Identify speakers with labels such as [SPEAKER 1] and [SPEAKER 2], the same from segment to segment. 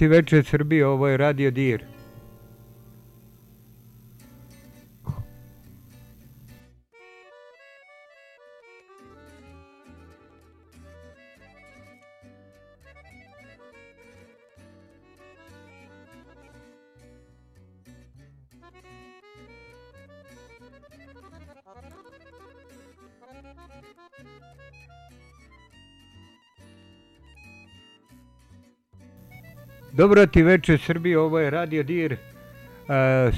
[SPEAKER 1] Dobro ti veče Srbije, ovo je Radio Dir. Dobro ti veče Srbije, ovo je Radio Dir,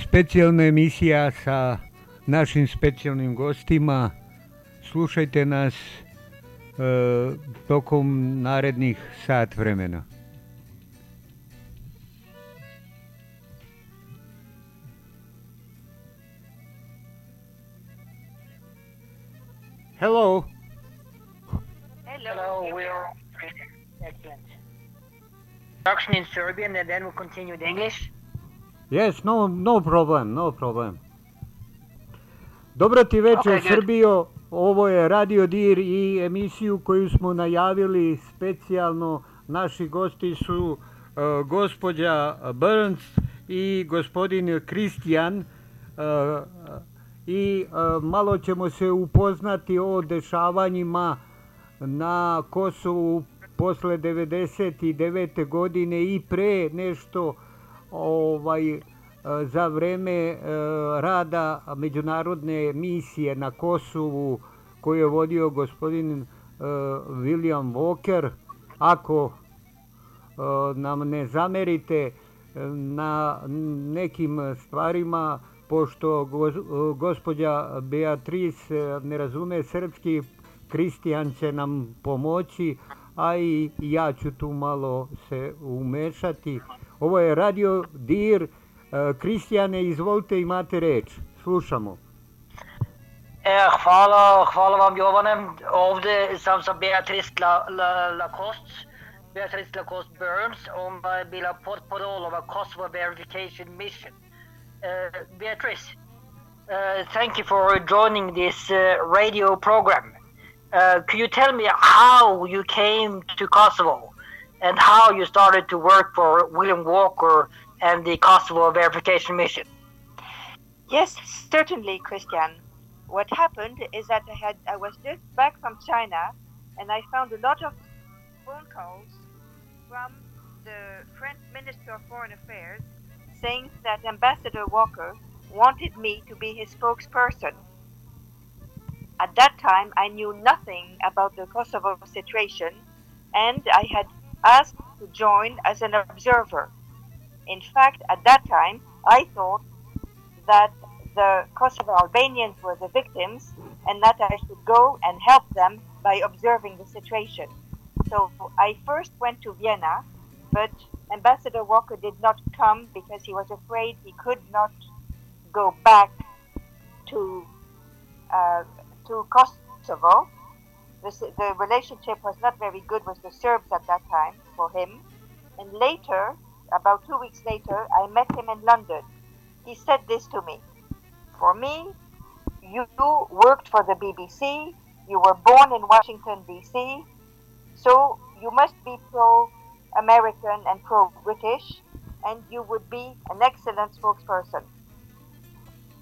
[SPEAKER 1] specijalna emisija sa našim specijalnim gostima. Slušajte nas tokom narednih sat vremena.
[SPEAKER 2] And then we'll continue in English.
[SPEAKER 1] Yes, no, no problem, no problem. Dobro ti veče
[SPEAKER 2] Okay.
[SPEAKER 1] Srbijo, ovo je Radio Dir i emisiju koju smo najavili specijalno. Naši gosti su e, gospođa Burns i gospodin Kristijan e, i e, malo ćemo se upoznati o dešavanjima na Kosovu posle 99. godine i pre nešto ovaj e, za vreme e, rada međunarodne misije na Kosovu koju je vodio gospodin e, William Walker ako nam ne zamerite na nekim stvarima pošto gos- gospođa Beatrice ne razume srpski Kristijan će nam pomoći a i ja ću tu malo se umešati. Ovo je Radio Dir. E, Kristijane, izvolite, imate reč. Slušamo.
[SPEAKER 2] Eh, hvala, hvala vam Jovane. Ovdje sam sa Beatrice La, La, Lacoste, Beatrice Lacoste Burns, hon var bila portparol av a Kosovo Verification Mission. Uh, Beatrice, uh, thank you for joining this uh, radio program. Uh, could you tell me how you came to Kosovo and how you started to work for William Walker and the Kosovo Verification Mission?
[SPEAKER 3] Yes, certainly, Christian. What happened is that I had I was just back from China, and I found a lot of phone calls from the French Minister of Foreign Affairs saying that Ambassador Walker wanted me to be his spokesperson. At that time, I knew nothing about the Kosovo situation, and I had asked to join as an observer. In fact, at that time, I thought that the Kosovo Albanians were the victims and that I should go and help them by observing the situation. So I first went to Vienna, but Ambassador Walker did not come because he was afraid he could not go back to uh, to Kosovo. The, the relationship was not very good with the Serbs at that time for him. And later, about two weeks later, I met him in London. He said this to me For me, you worked for the BBC, you were born in Washington, D.C., so you must be pro American and pro British. and you would be an excellent spokesperson.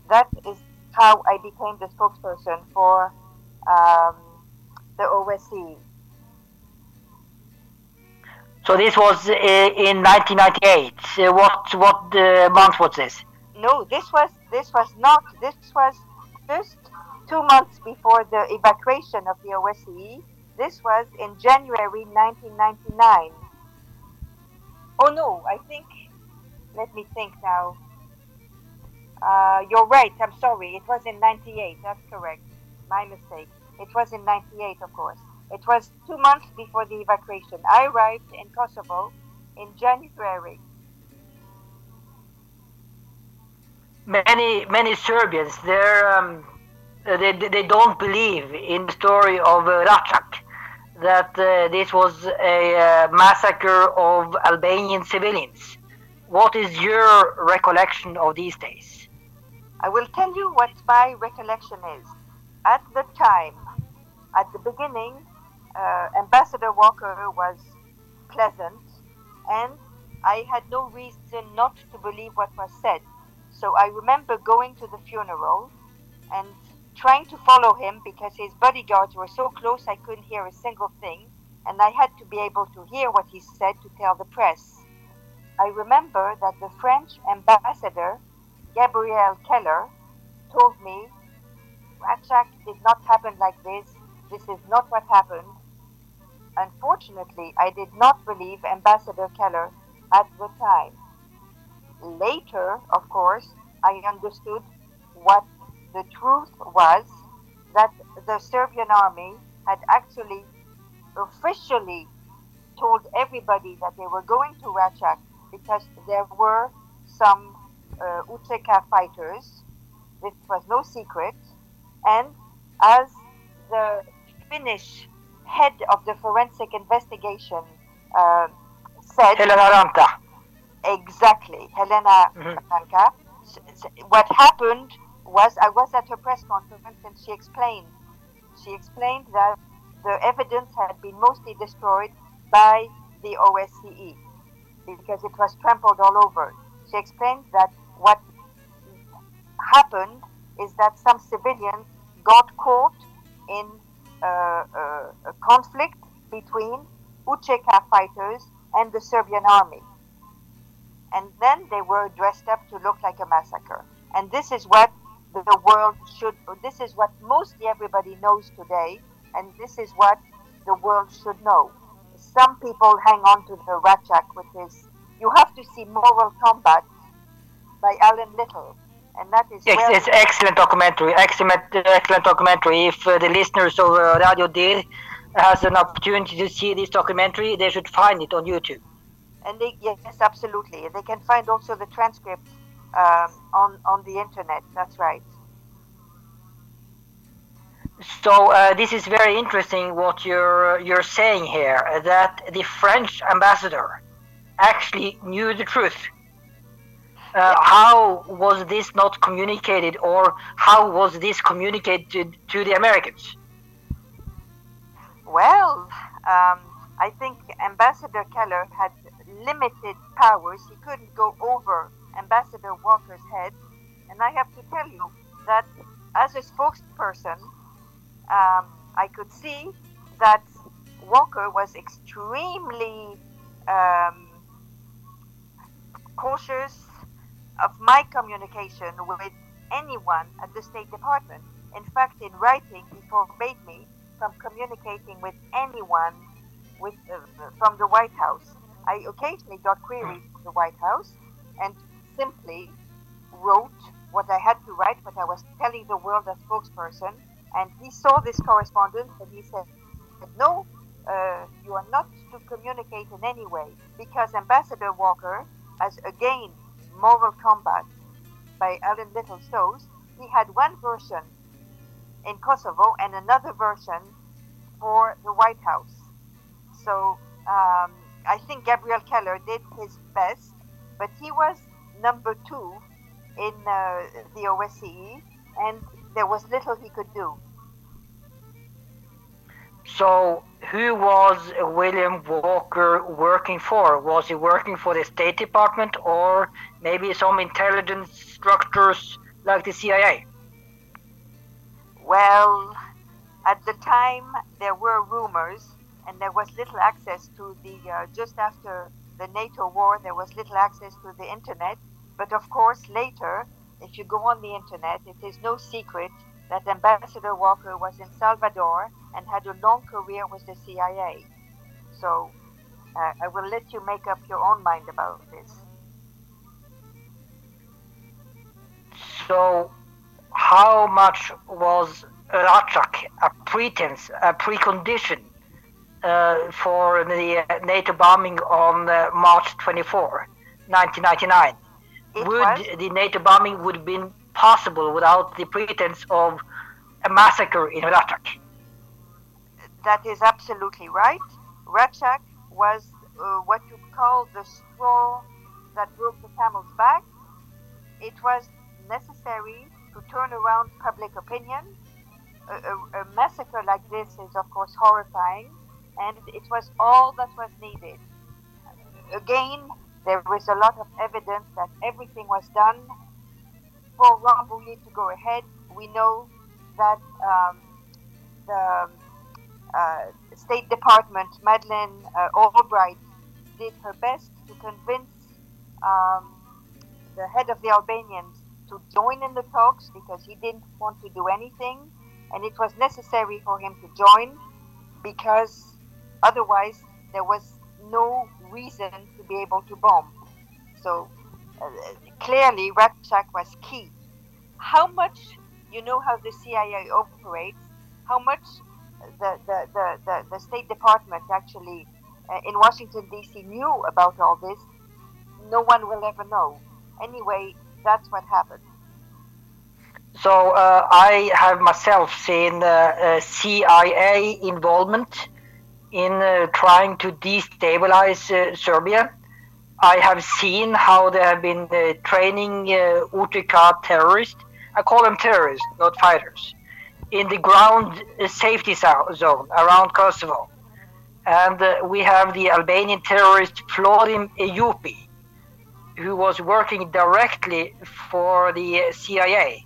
[SPEAKER 3] That is how I became the spokesperson for um, the OSCE.
[SPEAKER 2] So this was uh, in 1998. Uh, what what uh, month was this?
[SPEAKER 3] No, this was this was not. This was just two months before the evacuation of the OSCE. This was in January 1999. Oh no, I think. Let me think now. Uh, you're right. I'm sorry. It was in 98. That's correct. My mistake. It was in 98, of course. It was two months before the evacuation. I arrived in Kosovo in January.
[SPEAKER 2] Many many Serbians, they're um, they they don't believe in the story of uh, Račak, that uh, this was a uh, massacre of Albanian civilians. What is your recollection of these days?
[SPEAKER 3] I will tell you what my recollection is. At the time, at the beginning, uh, Ambassador Walker was pleasant, and I had no reason not to believe what was said. So I remember going to the funeral and trying to follow him because his bodyguards were so close I couldn't hear a single thing, and I had to be able to hear what he said to tell the press. I remember that the French ambassador, Gabriel Keller, told me, Račak did not happen like this. This is not what happened. Unfortunately, I did not believe Ambassador Keller at the time. Later, of course, I understood what the truth was that the Serbian army had actually officially told everybody that they were going to Račak because there were some uh, UCK fighters. This was no secret. And as the Finnish head of the forensic investigation uh, said.
[SPEAKER 2] Helena Ranta.
[SPEAKER 3] Exactly, Helena. Ranka. S- s- What happened was I was at her press conference and she explained. She explained that the evidence had been mostly destroyed by the OSCE because it was trampled all over. She explained that what happened is that some civilians got caught in uh, uh, a conflict between UCK fighters and the Serbian army. And then they were dressed up to look like a massacre. And this is what the world should, this is what mostly everybody knows today, and this is what the world should know. Some people hang on to the Račak, which is, you have to see Moral Combat by Alan Little. And that is
[SPEAKER 2] Yes,
[SPEAKER 3] well-
[SPEAKER 2] it's excellent documentary. Excellent, excellent documentary. If uh, the listeners of uh, Radio Dir has an opportunity to see this documentary, they should find it on YouTube.
[SPEAKER 3] And they, yes, absolutely. They can find also the transcript um, on on the internet. That's right.
[SPEAKER 2] So uh, this is very interesting what you're you're saying here. uh, That the French ambassador actually knew the truth. Uh, how was this not communicated, or how was this communicated to the Americans?
[SPEAKER 3] Well, um, I think Ambassador Keller had limited powers. He couldn't go over Ambassador Walker's head. And I have to tell you that as a spokesperson, um, I could see that Walker was extremely um, cautious of my communication with anyone at the State Department. In fact, in writing, he forbade me from communicating with anyone with, uh, from the White House. I occasionally got queries from the White House and simply wrote what I had to write, what I was telling the world as spokesperson. And he saw this correspondence and he said, No, uh, you are not to communicate in any way because Ambassador Walker, as again Moral Combat by Alan Little shows, he had one version in Kosovo and another version for the White House. So um, I think Gabriel Keller did his best, but he was number two in uh, the OSCE, and there was little he could do.
[SPEAKER 2] So, who was William Walker working for? Was he working for the State Department or maybe some intelligence structures like the CIA?
[SPEAKER 3] Well, at the time there were rumors, and there was little access to the. Uh, just after the NATO war, there was little access to the internet. But of course, later, if you go on the internet, it is no secret that Ambassador Walker was in Salvador and had a long career with the CIA. So uh, I will let you make up your own mind about this.
[SPEAKER 2] So, how much was Ratchak a pretense, a precondition uh, for the NATO bombing on uh, March 24, 1999?
[SPEAKER 3] It
[SPEAKER 2] would
[SPEAKER 3] was,
[SPEAKER 2] the NATO bombing would have been possible without the pretense of a massacre in Ratchak?
[SPEAKER 3] that is absolutely right. Ratchak was uh, what you call the straw that broke the camel's back. It was necessary to turn around public opinion. A, a, a massacre like this is, of course, horrifying, and it was all that was needed. Again, there was a lot of evidence that everything was done for Rambouillet to go ahead. We know that um, the uh, State Department, Madeleine uh, Albright, did her best to convince um, the head of the Albanians to join in the talks because he didn't want to do anything, and it was necessary for him to join because otherwise there was no reason to be able to bomb. So uh, clearly, Ratchak was key. How much, you know how the CIA operates, how much the, the, the, the, the State Department actually uh, in Washington, D.C. knew about all this, no one will ever know. Anyway, that's what happened.
[SPEAKER 2] So uh, I have myself seen uh, uh, CIA involvement in uh, trying to destabilize uh, Serbia. I have seen how they have been uh, training uh, UTK terrorists. I call them terrorists, not fighters, in the ground safety zone around Kosovo. And we have the Albanian terrorist Florim Ejupi, who was working directly for the CIA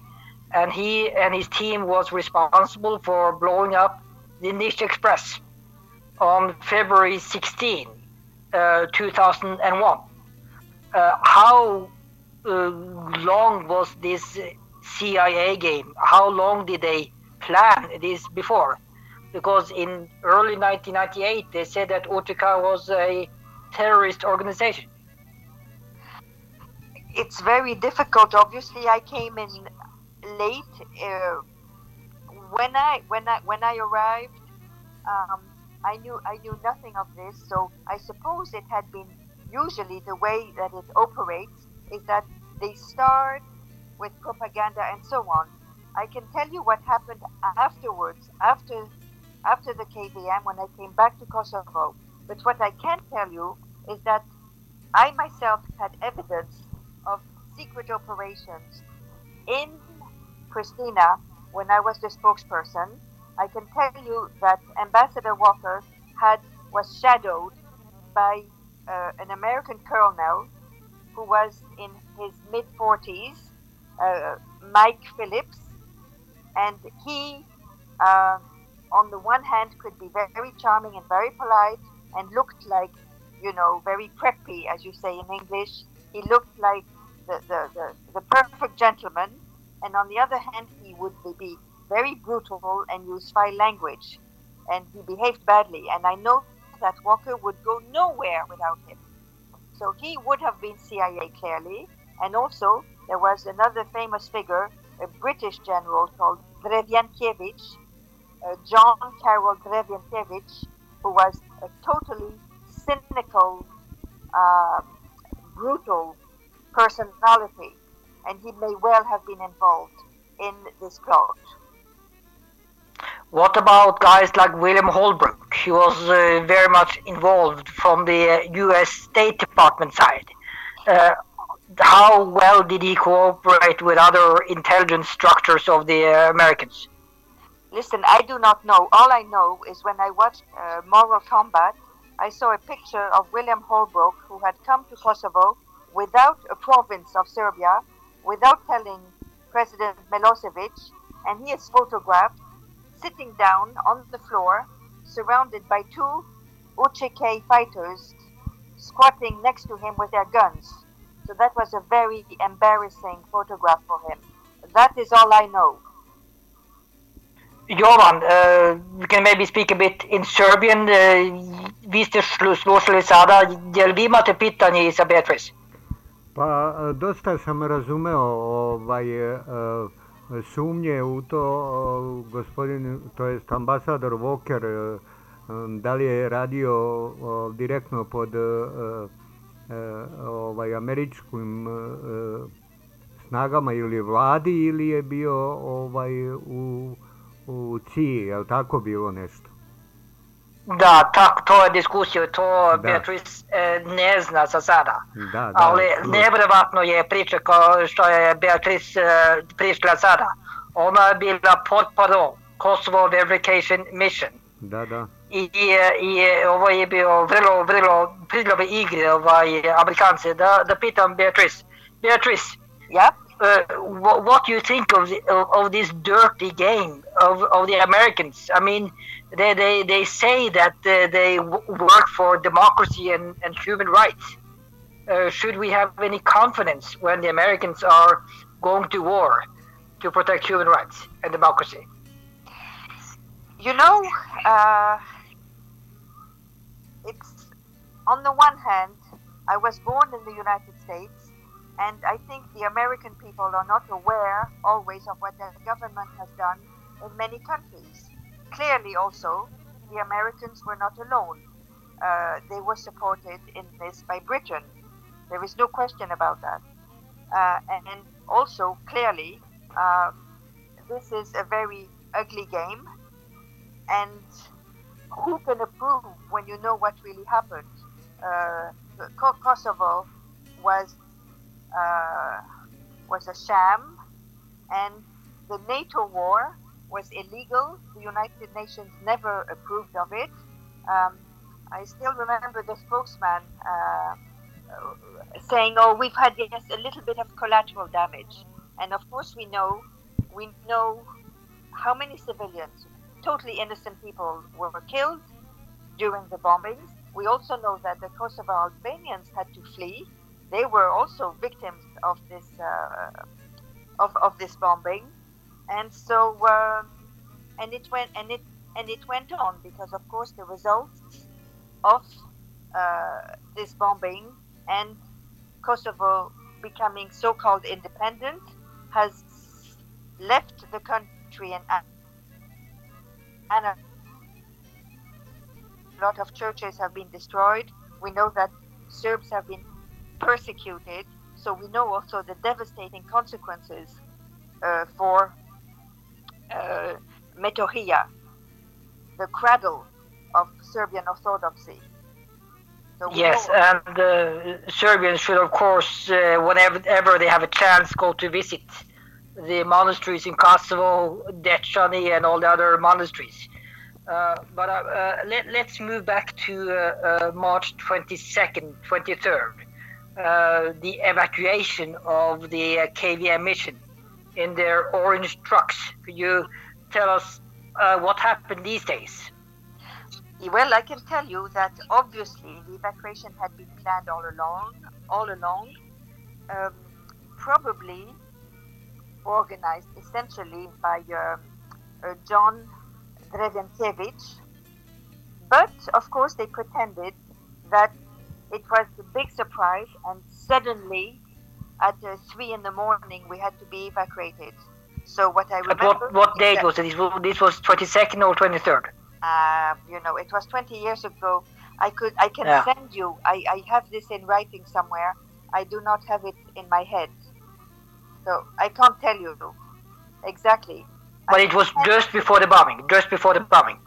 [SPEAKER 2] and he and his team was responsible for blowing up the Nish Express on February 16, uh, 2001. Uh, how uh, long was this CIA game? How long did they plan this before? Because in early 1998 they said that Utica was a terrorist organization.
[SPEAKER 3] It's very difficult. Obviously, I came in late. Uh, when I when I when I arrived, um, I knew I knew nothing of this. So I suppose it had been usually the way that it operates is that they start with propaganda and so on. I can tell you what happened afterwards, after after the KVM when I came back to Kosovo. But what I can tell you is that I myself had evidence of secret operations in Christina when I was the spokesperson. I can tell you that Ambassador Walker had was shadowed by uh, an American colonel who was in his mid 40s, uh, Mike Phillips, and he, uh, on the one hand, could be very charming and very polite and looked like, you know, very preppy, as you say in English. He looked like the, the, the, the perfect gentleman, and on the other hand, he would be very brutal and use foul language, and he behaved badly. And I know that Walker would go nowhere without him. So he would have been CIA clearly, and also there was another famous figure, a British general called Dreviankiewicz, uh, John Carroll Dreviankiewicz, who was a totally cynical, uh, brutal personality, and he may well have been involved in this plot.
[SPEAKER 2] What about guys like William Holbrook? He was uh, very much involved from the U.S. State Department side. Uh, how well did he cooperate with other intelligence structures of the uh, Americans?
[SPEAKER 3] Listen, I do not know. All I know is when I watched uh, Moral Combat, I saw a picture of William Holbrook, who had come to Kosovo without a province of Serbia, without telling President Milosevic, and he is photographed sitting down on the floor, surrounded by two UCK fighters squatting next to him with their guns. So that was a very embarrassing photograph for him. That is all I know.
[SPEAKER 2] Jovan, uh, you can maybe speak a bit in Serbian. Uh, vi ste slušali sada, jel vi imate pitanje Beatrice?
[SPEAKER 1] Pa dosta sam razumeo ovaj, uh, sumnje u to gospodin, to jest ambasador Walker, uh, da li je radio direktno pod ovaj američkim snagama ili vladi ili je bio ovaj u u CIA, je li tako bilo nešto?
[SPEAKER 2] Da, tako, to je diskusija, to da. Beatrice e, ne zna za sada. Da, da, Ali nevjerovatno je priča kao što je Beatrice e, pričala sada. Ona je bila potporo Kosovo Verification Mission.
[SPEAKER 1] Da, da.
[SPEAKER 2] I, i, i ovo je bio vrlo, vrlo pridlove igre ovaj, Amerikance. Da, da pitam Beatrice. Beatrice,
[SPEAKER 3] yeah?
[SPEAKER 2] uh, what, what do you think of, the, of, of this dirty game of, of the Americans? I mean, they, they, they say that they work for democracy and, and human rights. Uh, should we have any confidence when the Americans are going to war to protect human rights and democracy?
[SPEAKER 3] You know, uh, it's on the one hand, I was born in the United States and I think the American people are not aware always of what their government has done in many countries. Clearly, also, the Americans were not alone. Uh, they were supported in this by Britain. There is no question about that. Uh, and also, clearly, uh, this is a very ugly game. And who can approve when you know what really happened? Uh, Kosovo was uh, was a sham, and the NATO war was illegal. The United Nations never approved of it. Um, I still remember the spokesman uh, saying, "Oh, we've had yes a little bit of collateral damage," and of course we know we know how many civilians, totally innocent people, were killed during the bombings. We also know that the Kosovo Albanians had to flee they were also victims of this uh, of, of this bombing, and so uh, and it went and it and it went on because of course the results of uh, this bombing and Kosovo becoming so-called independent has left the country and and a lot of churches have been destroyed. We know that Serbs have been persecuted. So we know also the devastating consequences uh, for uh, Metohija, the cradle of Serbian Orthodoxy.
[SPEAKER 2] So yes, and uh, Serbians should, of course, uh, whenever they have a chance, go to visit the monasteries in Kosovo, Dechani, and all the other monasteries. Uh, but uh, uh, let, us move back to uh, March 22nd, 23rd. Uh, the evacuation of the uh, KVM mission in their orange trucks. Could you tell us uh, what happened these days?
[SPEAKER 3] Well, I can tell you that obviously the evacuation had been planned all along, all along, um, probably organized essentially by uh, uh, John Drevenkiewicz. But of course, they pretended that it was a big surprise, and suddenly, at uh, three in the morning, we had to be evacuated. So what I remember.
[SPEAKER 2] At what, what date was it? This was twenty second or twenty third.
[SPEAKER 3] Uh, you know, it was twenty years ago. I could, I can yeah. send you. I, I have this in writing somewhere. I do not have it in my head, so I can't tell you exactly.
[SPEAKER 2] But I it was just before the bombing. Just before the bombing.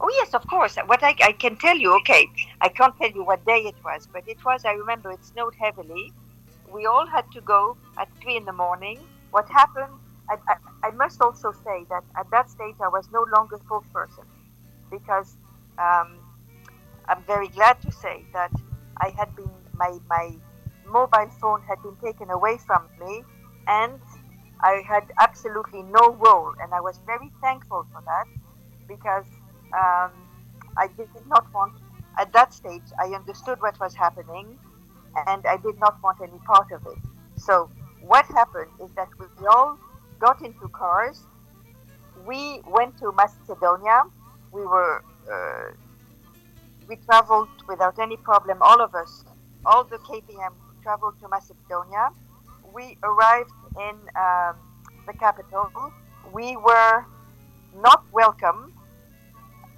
[SPEAKER 3] Oh yes, of course. What I, I can tell you, okay, I can't tell you what day it was, but it was. I remember it snowed heavily. We all had to go at three in the morning. What happened I, I, I, must also say that at that stage I was no longer spokesperson because um, I'm very glad to say that I had been my my mobile phone had been taken away from me and I had absolutely no role and I was very thankful for that because um, I did not want at that stage I understood what was happening and I did not want any part of it. So what happened is that we all got into cars. We went to Macedonia. We were uh, we traveled without any problem. All of us, all the KPM traveled to Macedonia. We arrived in um, the capital. We were not welcome.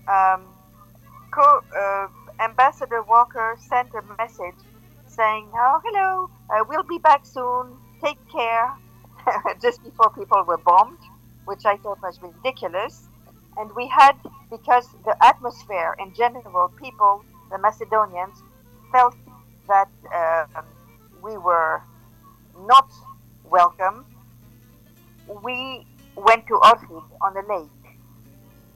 [SPEAKER 3] Um, co- uh, Ambassador Walker sent a message saying, "Oh, hello, uh, we'll be back soon. Take care." Just before people were bombed, which I thought was ridiculous. And we had, because the atmosphere in general, people, the Macedonians, felt that uh, we were not welcome. We went to Ohrid on the lake,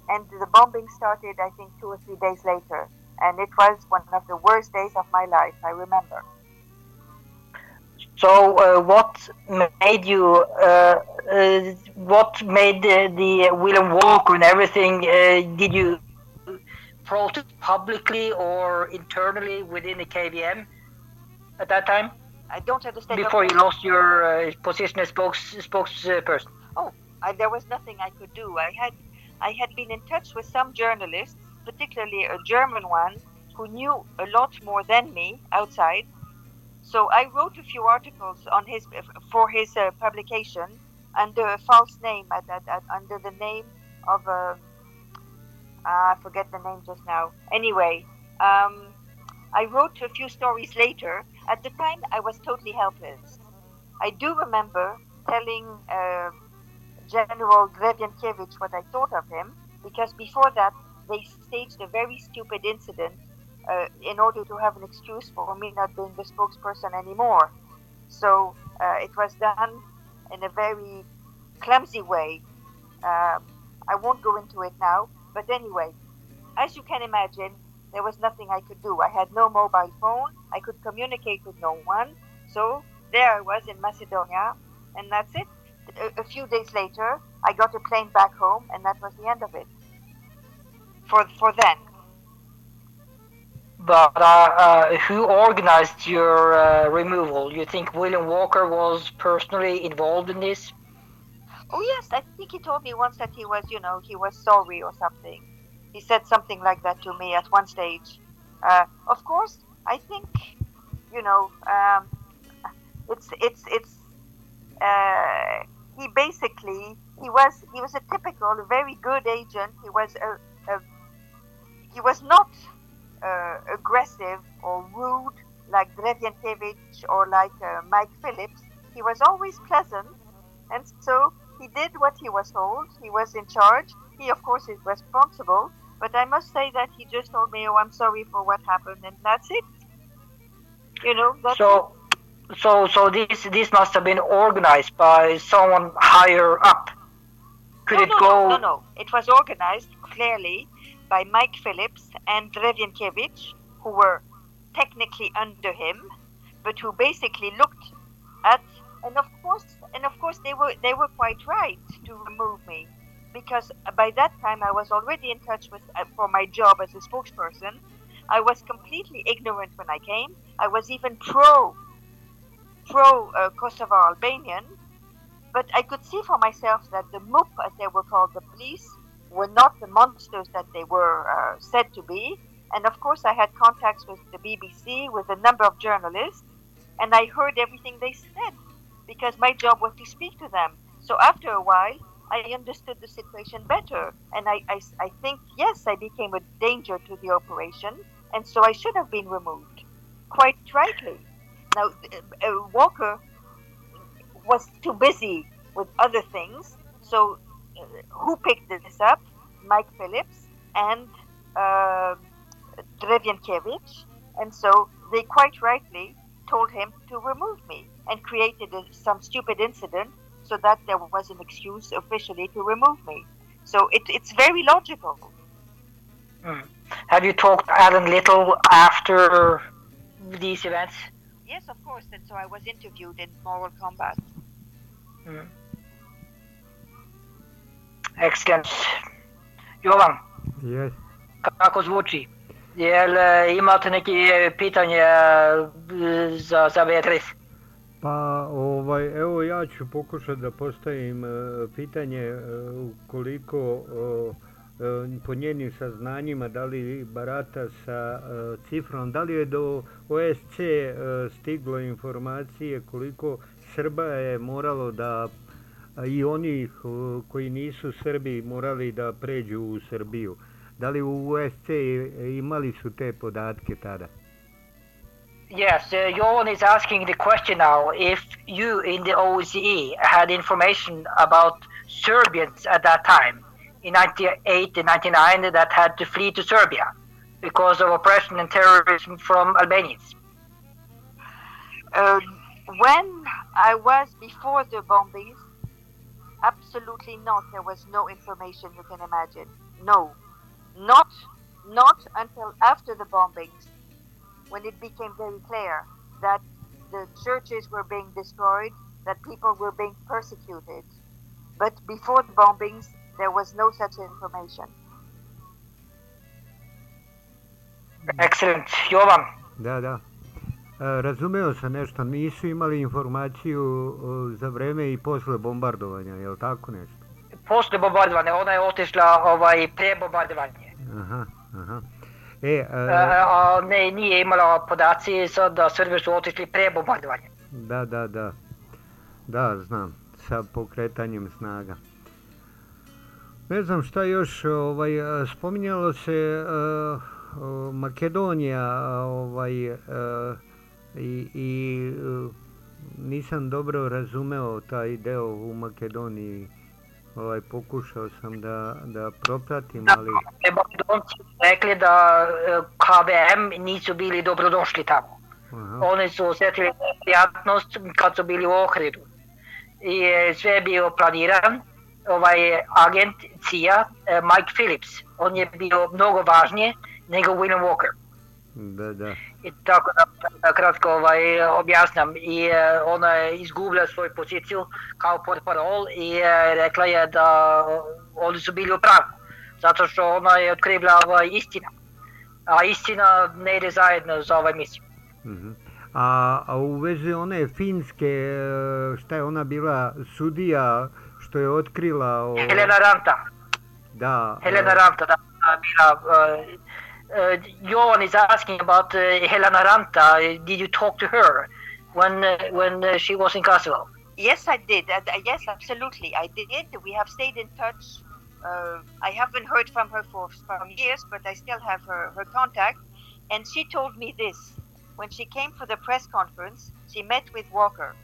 [SPEAKER 3] and the bombing started, I think, two or three days later and it was one of the worst days of my life. I remember.
[SPEAKER 2] So, uh, what made you? Uh, uh, what made the, the William Walker and everything? Uh, did you protest publicly or internally within the KVM at that time?
[SPEAKER 3] I don't understand.
[SPEAKER 2] Before you lost your uh, position as spokes spokesperson.
[SPEAKER 3] Oh, I, there was nothing I could do. I had, I had been in touch with some journalists particularly a German one, who knew a lot more than me outside. So I wrote a few articles on his for his uh, publication under a false name, at, at, at under the name of a uh, I forget the name just now. Anyway, um, I wrote a few stories later. At the time, I was totally helpless. I do remember telling uh, General Drevyankiewicz what I thought of him, because before that, they staged a very stupid incident uh, in order to have an excuse for me not being the spokesperson anymore. So uh, it was done in a very clumsy way. Um, I won't go into it now, but anyway, as you can imagine, there was nothing I could do. I had no mobile phone, I could communicate with no one. So there I was in Macedonia, and that's it. A, a few days later, I got a plane back home, and that was the end of it for for then.
[SPEAKER 2] But uh, uh, who organized your uh, removal? You think William Walker was personally involved in this?
[SPEAKER 3] Oh yes, I think he told me once that he was, you know, he was sorry or something. He said something like that to me at one stage. Uh, of course, I think, you know, um, it's it's it's. Uh, he basically he was he was a typical, very good agent. He was a, a he was not uh, aggressive or rude like Drevyankiewicz or like uh, Mike Phillips. He was always pleasant, and so he did what he was told. He was in charge. He, of course, is responsible. But I must say that he just told me, "Oh, I'm sorry for what happened," and that's it. You know.
[SPEAKER 2] So,
[SPEAKER 3] it.
[SPEAKER 2] so, so this this must have been organized by someone higher up. Could
[SPEAKER 3] no,
[SPEAKER 2] it
[SPEAKER 3] no,
[SPEAKER 2] go?
[SPEAKER 3] No, no, no. It was organized clearly by Mike Phillips and Drevyankiewicz, who were technically under him, but who basically looked at and of course and of course they were they were quite right to remove me because by that time I was already in touch with uh, for my job as a spokesperson. I was completely ignorant when I came. I was even pro pro uh, Kosovo Albanian, but I could see for myself that the MUP, as they were called, the police, were not the monsters that they were uh, said to be. And of course, I had contacts with the BBC, with a number of journalists, and I heard everything they said because my job was to speak to them. So after a while, I understood the situation better, and I, I, I think, yes, I became a danger to the operation, and so I should have been removed, quite rightly. Now, uh, uh Walker was too busy with other things, so who picked this up? Mike Phillips and uh, Drevyankiewicz. And so they quite rightly told him to remove me and created a, some stupid incident so that there was an excuse officially to remove me. So it, it's very logical.
[SPEAKER 2] Mm. Have you talked to Alan Little after these events?
[SPEAKER 3] Yes, of course. And so I was interviewed in Moral Combat.
[SPEAKER 2] Mm. Excellent. Jovan,
[SPEAKER 1] Yes.
[SPEAKER 2] kako zvuči? Jel e, imate neki pitanje e, za, za Beatrice?
[SPEAKER 1] Pa ovaj, evo ja ću pokušati da postavim e, pitanje e, koliko e, po njenim saznanjima da li barata sa e, cifrom, da li je do OSC e, stiglo informacije koliko Srba je moralo da i oni e, koji nisu Srbi morali da pređu u Srbiju. Da li u OSC imali su te podatke tada?
[SPEAKER 2] Yes, uh, Jovan is asking the question now if you in the OSCE had information about Serbians at that time in 98 and 99 that had to flee to Serbia because of oppression and terrorism from Albanians.
[SPEAKER 3] Uh, when I was before the bombings, absolutely not. There was no information you can imagine. No, not not until after the bombings, when it became very clear that the churches were being destroyed, that people were being persecuted. But before the bombings, there was no such information.
[SPEAKER 2] Excellent. Jovan,
[SPEAKER 1] Da, da. E, razumeo sam nešto, nisu imali informaciju o, za vreme i posle bombardovanja, je li tako nešto?
[SPEAKER 2] posle bombardovanja, ona je otišla ovaj, pre bombardovanje.
[SPEAKER 1] Aha, aha. E, e,
[SPEAKER 2] Uh, a ne, nije imala podaci sad da Srbi su otišli pre bombardovanja.
[SPEAKER 1] da, da, da. Da, znam, sa pokretanjem snaga. Ne znam šta još, ovaj, e, spominjalo se e, o, Makedonija, ovaj, e, i, i e, nisam dobro razumeo taj deo u Makedoniji. Ovaj, pokušao sam da, da propratim,
[SPEAKER 2] Da,
[SPEAKER 1] ali...
[SPEAKER 2] e, Makedonci rekli da e, KVM nisu bili dobrodošli tamo.
[SPEAKER 1] Aha,
[SPEAKER 2] Oni su osjetili neprijatnost kad su bili u Ohridu. I e, sve je bio planiran. Ovaj agent CIA, e, Mike Phillips, on je bio mnogo važnije nego William Walker.
[SPEAKER 1] Da, da.
[SPEAKER 2] I tako da, da kratko ovaj, objasnjam. I e, ona je izgubila svoju poziciju kao portparol i e, rekla je da oni su bili u pravu. Zato što ona je otkrivila ovaj, istina. A istina ne ide zajedno za ovaj misiju.
[SPEAKER 1] Mhm. A, a u vezi one finske, e, šta je ona bila sudija što je otkrila... O,
[SPEAKER 2] Helena Ranta.
[SPEAKER 1] Da.
[SPEAKER 2] Helena Ranta, da, da, bila... Uh, is asking about uh, Helena Ranta. Did you talk to her when uh, when uh, she was in Kosovo?
[SPEAKER 3] Yes, I did. Yes, absolutely, I did. We have stayed in touch. I haven't heard from her for from years, but I still have her, her contact. And she told me this when she came for the press conference. She met with Walker,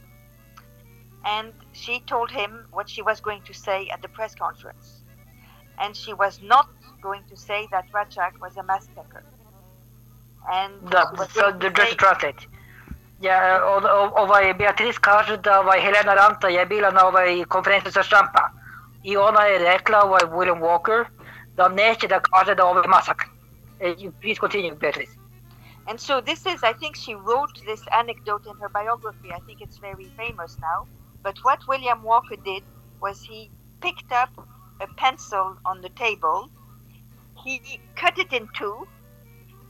[SPEAKER 3] and she told him what she was going to say at the press conference. And she was not going to say that Rachak was a massacre. And
[SPEAKER 2] Da,
[SPEAKER 3] she was
[SPEAKER 2] so,
[SPEAKER 3] going
[SPEAKER 2] just
[SPEAKER 3] say-
[SPEAKER 2] translate. O- o- ovaj, Beatrice kaže da ovaj, Helena Ranta je bila na ovaj konferenciji za štampa i ona je rekla ovaj William Walker da neće da kaže da ovo je masakr. Please continue, Beatrice.
[SPEAKER 3] And so this is, I think she wrote this anecdote in her biography. I think it's very famous now. But what William Walker did was he picked up a pencil on the table, he cut it in two,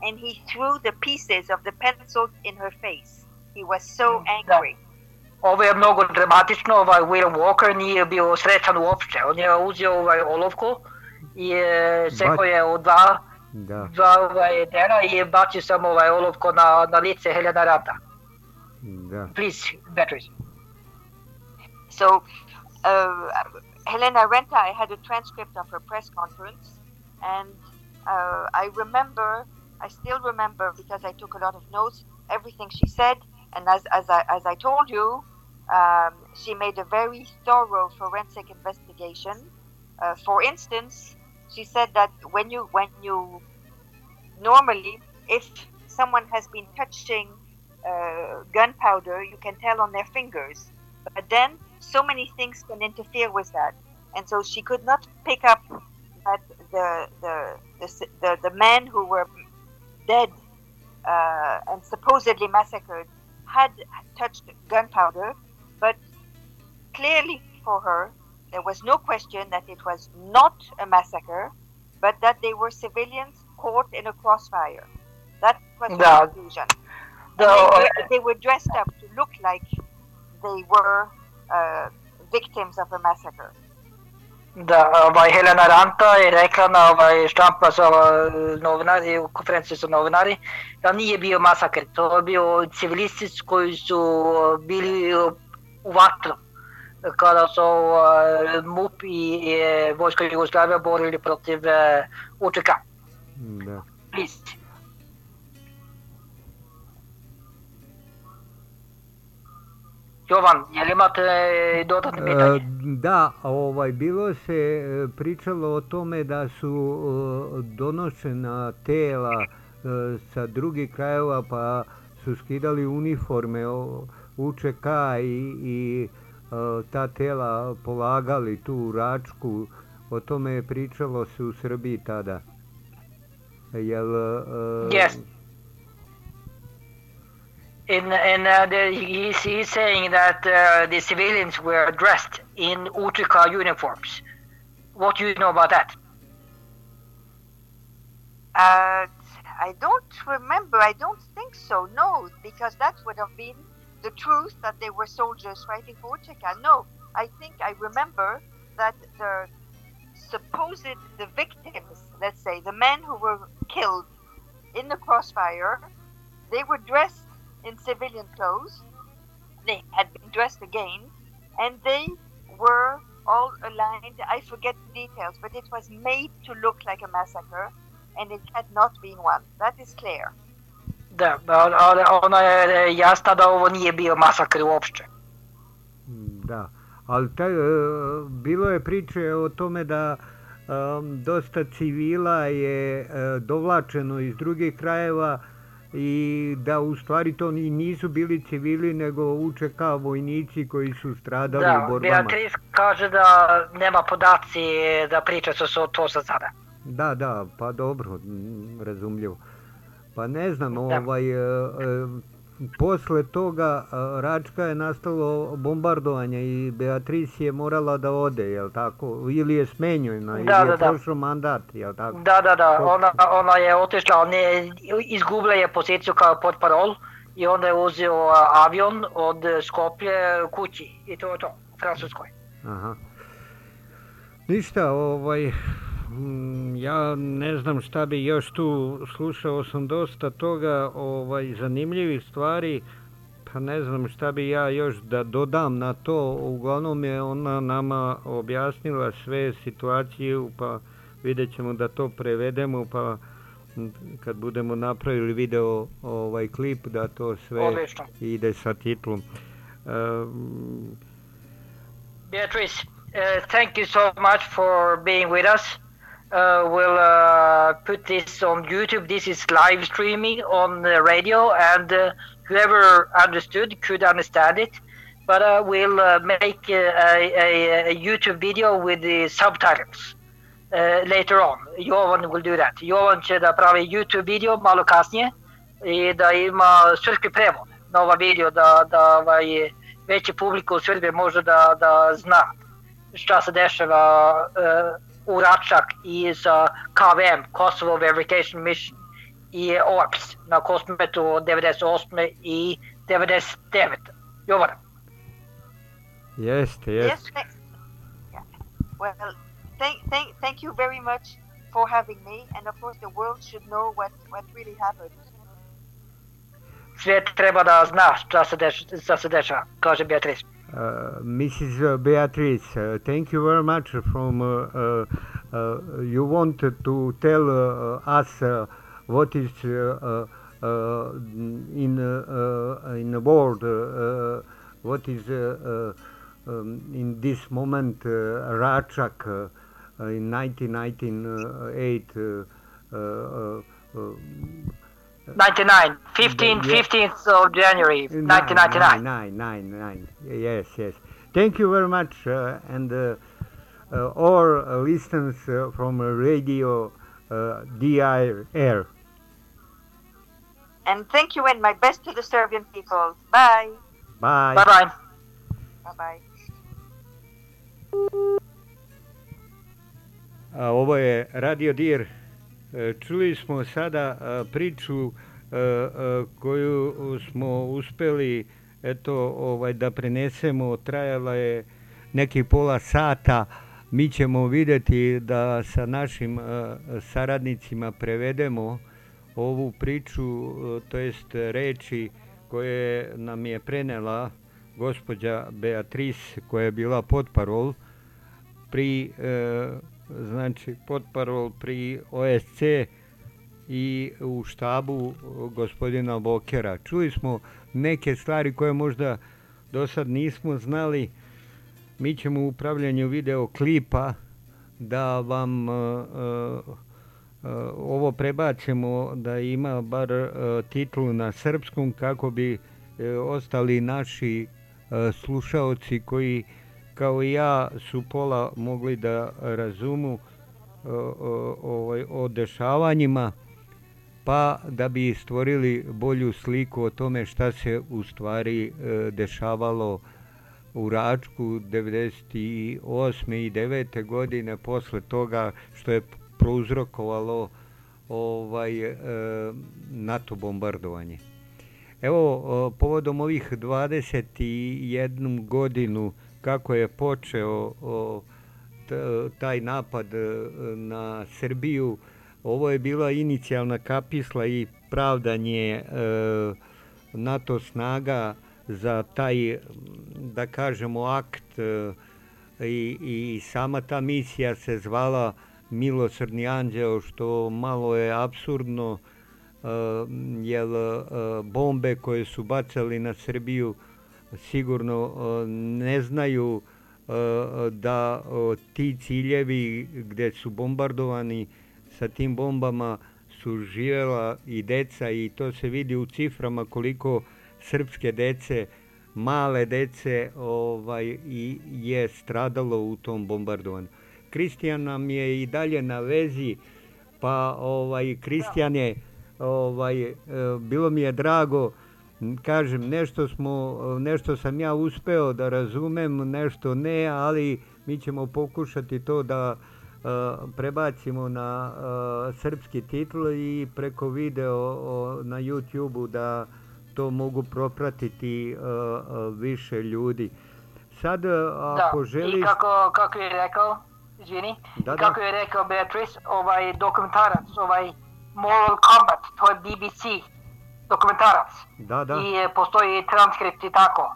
[SPEAKER 3] and he threw the pieces of the pencil in her face. He was so
[SPEAKER 2] Mm,
[SPEAKER 3] angry.
[SPEAKER 2] Ovo je mnogo dramatično, ovaj William Walker nije bio srećan uopšte. On je uzeo ovaj olovku i sekao je u dva,
[SPEAKER 1] Da,
[SPEAKER 2] dva ovaj, dela i bacio sam ovaj olovku na, na lice Helena Ranta.
[SPEAKER 1] da.
[SPEAKER 2] Please, Beatrice.
[SPEAKER 3] So, uh, Helena Renta, I had a transcript of her press conference, and uh, I remember, I still remember because I took a lot of notes, everything she said. And as, as, I, as I told you, um, she made a very thorough forensic investigation. Uh, for instance, she said that when you when you normally, if someone has been touching uh, gunpowder, you can tell on their fingers. But then so many things can interfere with that, and so she could not pick up that the the the, the, the men who were dead uh, and supposedly massacred had touched gunpowder, but clearly for her there was no question that it was not a massacre, but that they were civilians caught in a crossfire. That was the
[SPEAKER 2] no.
[SPEAKER 3] conclusion. No. They, were, uh, they, were, dressed up to look like they were uh, victims of a massacre.
[SPEAKER 2] Da, ovaj, Helena Ranta je rekla na ovaj, štampa ovaj, novinari, u konferenciji sa novinari, da nije bio masakr, to je bio civilisti koji su bili u vatru kada su uh, MUP i e, vojska Jugoslavija borili protiv uh, UČK.
[SPEAKER 1] Da.
[SPEAKER 2] Please. Jovan, je li imate dodatne
[SPEAKER 1] E,
[SPEAKER 2] pitanje?
[SPEAKER 1] Da, ovaj, bilo se e, pričalo o tome da su e, donošena tela sa drugih krajeva pa su skidali uniforme UČK i, i ta tela polagali tu u Račku. O tome je pričalo se u Srbiji tada. Jel,
[SPEAKER 2] Yes. In, in uh, the, he's, he's saying that uh, the civilians were dressed in UTK uniforms. What do you know about that?
[SPEAKER 3] Uh, I don't remember. I don't think so. No, because that would have been the truth that they were soldiers fighting for Ucheka. No, I think I remember that the supposed the victims, let's say the men who were killed in the crossfire, they were dressed in civilian clothes. They had been dressed again, and they were all aligned. I forget the details, but it was made to look like a massacre and it had not been one. That is clear.
[SPEAKER 2] Da, ali ona je jasna da ovo nije bio masakr uopšte.
[SPEAKER 1] Hmm, da, ali taj, bilo je priče o tome da em, dosta civila je dovlačeno iz drugih krajeva i da u stvari to ni nisu bili civili nego UČK vojnici koji su stradali u
[SPEAKER 2] Da,
[SPEAKER 1] borbama.
[SPEAKER 2] Beatrice kaže da nema podaci da priča su to za sada.
[SPEAKER 1] Da, da, pa dobro, mm, razumljivo. Pa ne znam,
[SPEAKER 2] Da.
[SPEAKER 1] ovaj, e, e, posle toga Račka je nastalo bombardovanje i Beatrice je morala da ode, jel tako? Ili je smenjena, ili
[SPEAKER 2] Da,
[SPEAKER 1] je
[SPEAKER 2] da, da.
[SPEAKER 1] prošao mandat, jel tako?
[SPEAKER 2] Da, da, da, ona, ona je otišla, ne, izgubila je poziciju kao pod parol i onda je uzeo avion od Skoplje kući i to je to, u Francuskoj.
[SPEAKER 1] Aha. Ništa, ovaj, ja ne znam šta bi još tu, slušao sam dosta toga, ovaj, zanimljivih stvari, pa ne znam šta bi ja još da dodam na to, uglavnom je ona nama objasnila sve situaciju, pa vidjet ćemo da to prevedemo, pa kad budemo napravili video ovaj klip da to sve
[SPEAKER 2] Odlično.
[SPEAKER 1] ide sa titlom. Um,
[SPEAKER 2] Beatrice, uh, thank you so much for being with us. Uh, we'll uh, put this on YouTube. This is live streaming on the radio, and uh, whoever understood could understand it. But uh, we'll uh, make uh, a, a, YouTube video with the subtitles later on. Jovan will do that. Jovan će da pravi YouTube video malo kasnije i da ima srpski prevod na ova video da, da ovaj, veći publika u Srbiji može da, da zna šta se dešava uh, u Račak KVM, Kosovo Verification Mission i OPS na Kosmetu od 98. i 99. Jovan,
[SPEAKER 1] jeste, jeste.
[SPEAKER 3] Yes. thank- yeah. Well, thank, thank, thank you very much for having me, and of course, the world should know what, what really happened.
[SPEAKER 2] svijet treba da zna šta se, deš, šta se dešava, kaže Beatrice.
[SPEAKER 1] Uh, Mrs. Uh, Beatrice, uh, thank you very much from you wanted to tell us what is in in the world what is um, in this moment uh, Rachak uh, in 1998 uh,
[SPEAKER 2] 99, 15,
[SPEAKER 1] Yeah.
[SPEAKER 2] 15th of January, 1999.
[SPEAKER 1] Nine, nine, nine, nine. Yes, yes. Thank you very much, uh, and uh, uh, all listeners uh, from Radio uh, DI Air.
[SPEAKER 3] And thank you and my best to the Serbian people. Bye.
[SPEAKER 1] Bye.
[SPEAKER 2] Bye bye.
[SPEAKER 3] Bye bye.
[SPEAKER 1] A, ovo je Radio Dir. E, Čuli smo sada a, priču a, koju smo uspeli eto ovaj da prenesemo. Trajala je neki pola sata. Mi ćemo videti da sa našim saradnicima prevedemo ovu priču, to jest reči koje nam je prenela gospođa Beatrice koja je bila potparol pri e, znači potparol pri OSC i u štabu gospodina Bokera. Čuli smo neke stvari koje možda do sad nismo znali. Mi ćemo u upravljanju videoklipa da vam uh, uh, ovo prebacimo da ima bar uh, titulu na srpskom kako bi ostali naši slušaoci koji kao i ja su pola mogli da razumu ovaj, o dešavanjima pa da bi stvorili bolju sliku o tome šta se u stvari e, dešavalo u Račku 98. i 9. godine posle toga što je prouzrokovalo ovaj e, NATO bombardovanje. Evo, povodom ovih 21 godinu kako je počeo taj napad e, na Srbiju, ovo je bila inicijalna kapisla i pravdanje e, NATO snaga za taj, da kažemo, akt e, i, i sama ta misija se zvala Milosrdni anđeo, što malo je absurdno, jer bombe koje su bacali na Srbiju sigurno ne znaju da ti ciljevi gde su bombardovani sa tim bombama su živela i deca i to se vidi u ciframa koliko srpske dece male dece ovaj i je stradalo u tom bombardovanju. Kristijan nam je i dalje na vezi pa ovaj Kristijan je ovaj e, bilo mi je drago kažem nešto smo nešto sam ja uspeo da razumem nešto ne ali mi ćemo pokušati to da uh, prebacimo na uh, srpski titl i preko video o, na YouTubeu da to mogu propratiti uh, više ljudi. Sad ako
[SPEAKER 2] da,
[SPEAKER 1] želiš...
[SPEAKER 2] i kako, kako je rekao, izvini, da, kako da. je rekao Beatrice, ovaj dokumentarac, ovaj Moral Combat, to je BBC dokumentarac.
[SPEAKER 1] Da, da.
[SPEAKER 2] I postoji transkript i tako.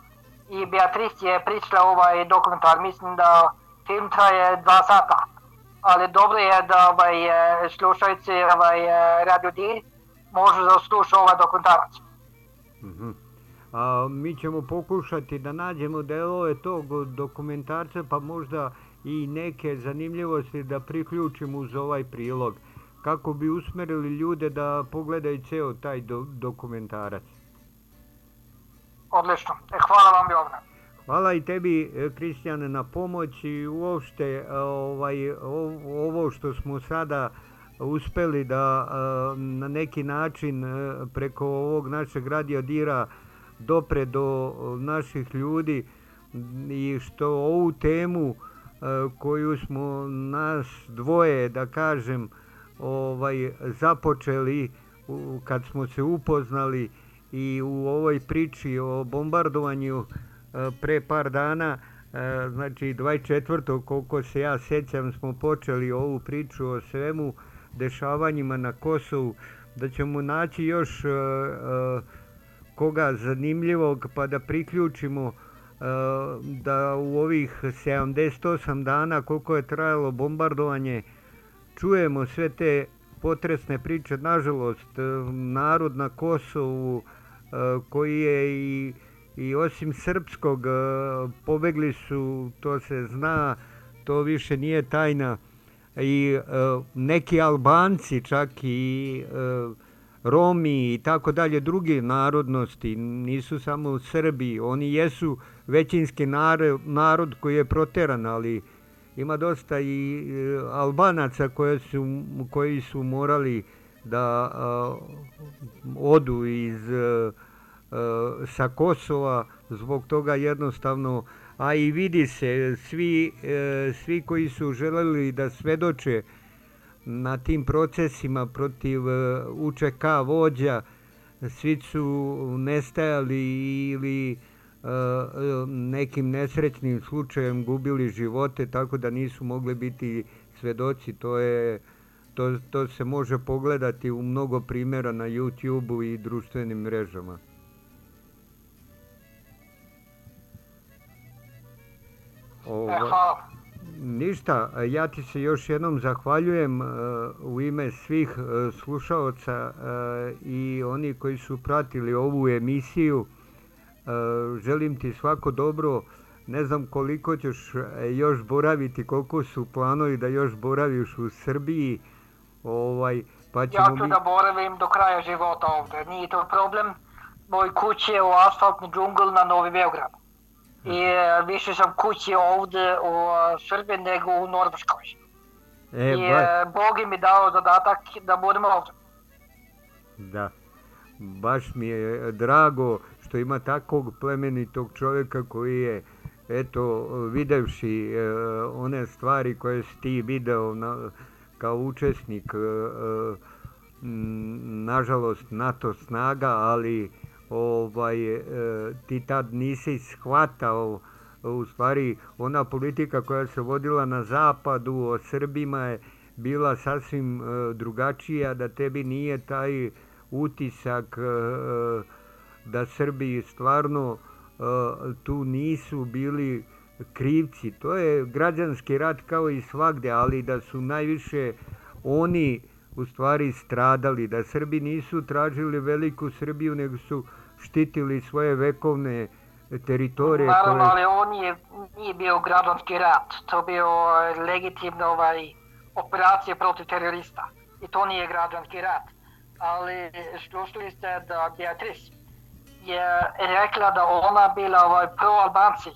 [SPEAKER 2] I Beatrice je pričala ovaj dokumentar, mislim da film traje dva sata. Ali dobro je da ovaj, slušajci ovaj, Radio Dir može da sluša ovaj dokumentarac.
[SPEAKER 1] Mm -hmm. A, mi ćemo pokušati da nađemo delove tog dokumentarca, pa možda i neke zanimljivosti da priključimo uz ovaj prilog kako bi usmerili ljude da pogledaju ceo taj do, dokumentarac.
[SPEAKER 2] Odlično. E, hvala vam Jovna.
[SPEAKER 1] Hvala i tebi, e, Kristijane, na pomoći i uopšte e, ovaj, ovo što smo sada uspeli da e, na neki način preko ovog našeg radio dira dopre do naših ljudi i što ovu temu koju smo nas dvoje, da kažem, ovaj započeli kad smo se upoznali i u ovoj priči o bombardovanju e, pre par dana e, znači 24. koliko se ja sećam smo počeli ovu priču o svemu dešavanjima na Kosovu da ćemo naći još e, koga zanimljivog pa da priključimo da u ovih 78 dana koliko je trajalo bombardovanje čujemo sve te potresne priče. Nažalost, e, narod na Kosovu e, koji je i, i osim srpskog e, pobegli su, to se zna, to više nije tajna, i neki Albanci čak i Romi i tako dalje, druge narodnosti, nisu samo Srbi, oni jesu većinski narod koji je proteran, ali ima dosta i e, Albanaca koje su, koji su morali da odu iz a, a, sa Kosova zbog toga jednostavno a i vidi se svi, e, svi koji su želeli da svedoče na tim procesima protiv e, UČK vođa svi su nestajali ili e, nekim nesrećnim slučajem gubili živote tako da nisu mogli biti svedoci to je to, to se može pogledati u mnogo primjera na YouTubeu i društvenim mrežama
[SPEAKER 2] Ova, Hvala.
[SPEAKER 1] Ništa, ja ti se još jednom zahvaljujem uh, u ime svih uh, slušaoca uh, i oni koji su pratili ovu emisiju. Želim ti svako dobro. Ne znam koliko ćeš još boraviti, koliko su planovi da još boraviš u Srbiji. Ovaj,
[SPEAKER 2] pa ćemo ja ću mi... da boravim do kraja života ovde, nije to problem. Moj kuć je u asfaltni džungl na Novi Beograd i e, više sam kući ovde u Srbiji nego u Norveškoj. E, I ba... Bog mi dao zadatak da budem ovde.
[SPEAKER 1] Da, baš mi je drago što ima takvog plemenitog čovjeka koji je eto, videvši e, one stvari koje si ti video na, kao učesnik, e, e, nažalost NATO snaga, ali ovaj, e, ti tad nisi shvatao u stvari ona politika koja se vodila na zapadu o Srbima je bila sasvim e, drugačija, da tebi nije taj utisak e, da Srbi stvarno tu nisu bili krivci. To je građanski rat kao i svagde, ali da su najviše oni u stvari stradali, da Srbi nisu tražili veliku Srbiju, nego su štitili svoje vekovne teritorije.
[SPEAKER 2] Naravno, koje... ali on je, nije bio građanski rat, to bio legitimno ovaj, operacija protiv terorista. I to nije građanski rat. Ali slušali ste da Beatrice je rekla da ona bila ovaj, pro-Albanci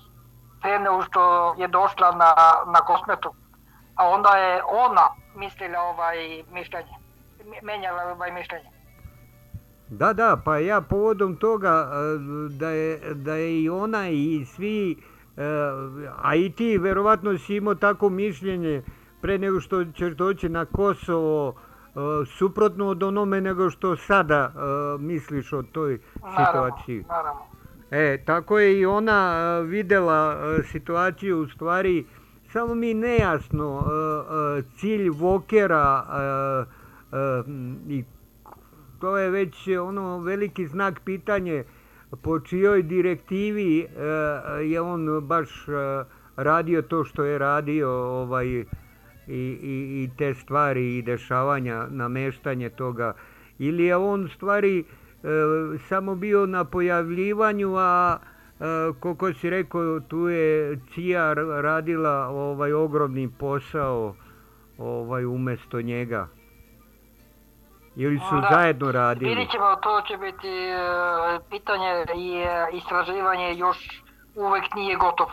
[SPEAKER 2] pre nego što je došla na, na kosmetu. A onda je ona mislila ovaj mišljenje, menjala ovaj mišljenje.
[SPEAKER 1] Da, da, pa ja povodom toga da je, da je i ona i svi, a i ti verovatno si imao tako mišljenje pre nego što ćeš doći na Kosovo, suprotno od onome nego što sada misliš o toj situaciji.
[SPEAKER 2] Naravno,
[SPEAKER 1] E, tako je i ona videla situaciju u stvari, samo mi nejasno cilj Vokera i to je već ono veliki znak pitanje po čijoj direktivi e, je on baš e, radio to što je radio ovaj i, i, i te stvari i dešavanja nameštanje toga ili je on stvari e, samo bio na pojavljivanju a koliko si rekao tu je Cija radila ovaj ogromni posao ovaj umesto njega Ili su da, zajedno radili?
[SPEAKER 2] Vidjet ćemo, to će biti uh, pitanje i uh, istraživanje još uvek nije gotov.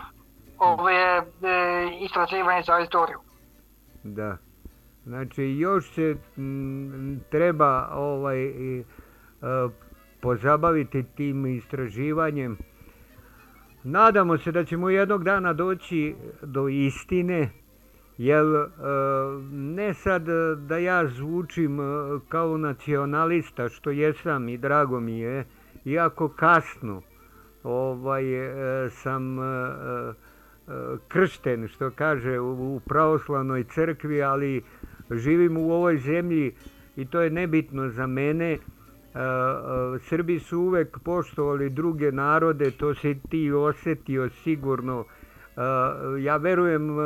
[SPEAKER 2] Ovo je uh, istraživanje za istoriju.
[SPEAKER 1] Da. Znači, još se treba ovaj uh, pozabaviti tim istraživanjem. Nadamo se da ćemo jednog dana doći do istine, Jel, e, ne sad e, da ja zvučim e, kao nacionalista, što jesam i drago mi je, iako kasno ovaj, sam kršten, što kaže, u pravoslavnoj crkvi, ali živim u ovoj zemlji i to je nebitno za mene. Srbi su uvek poštovali druge narode, to se ti osetio sigurno. Ja verujem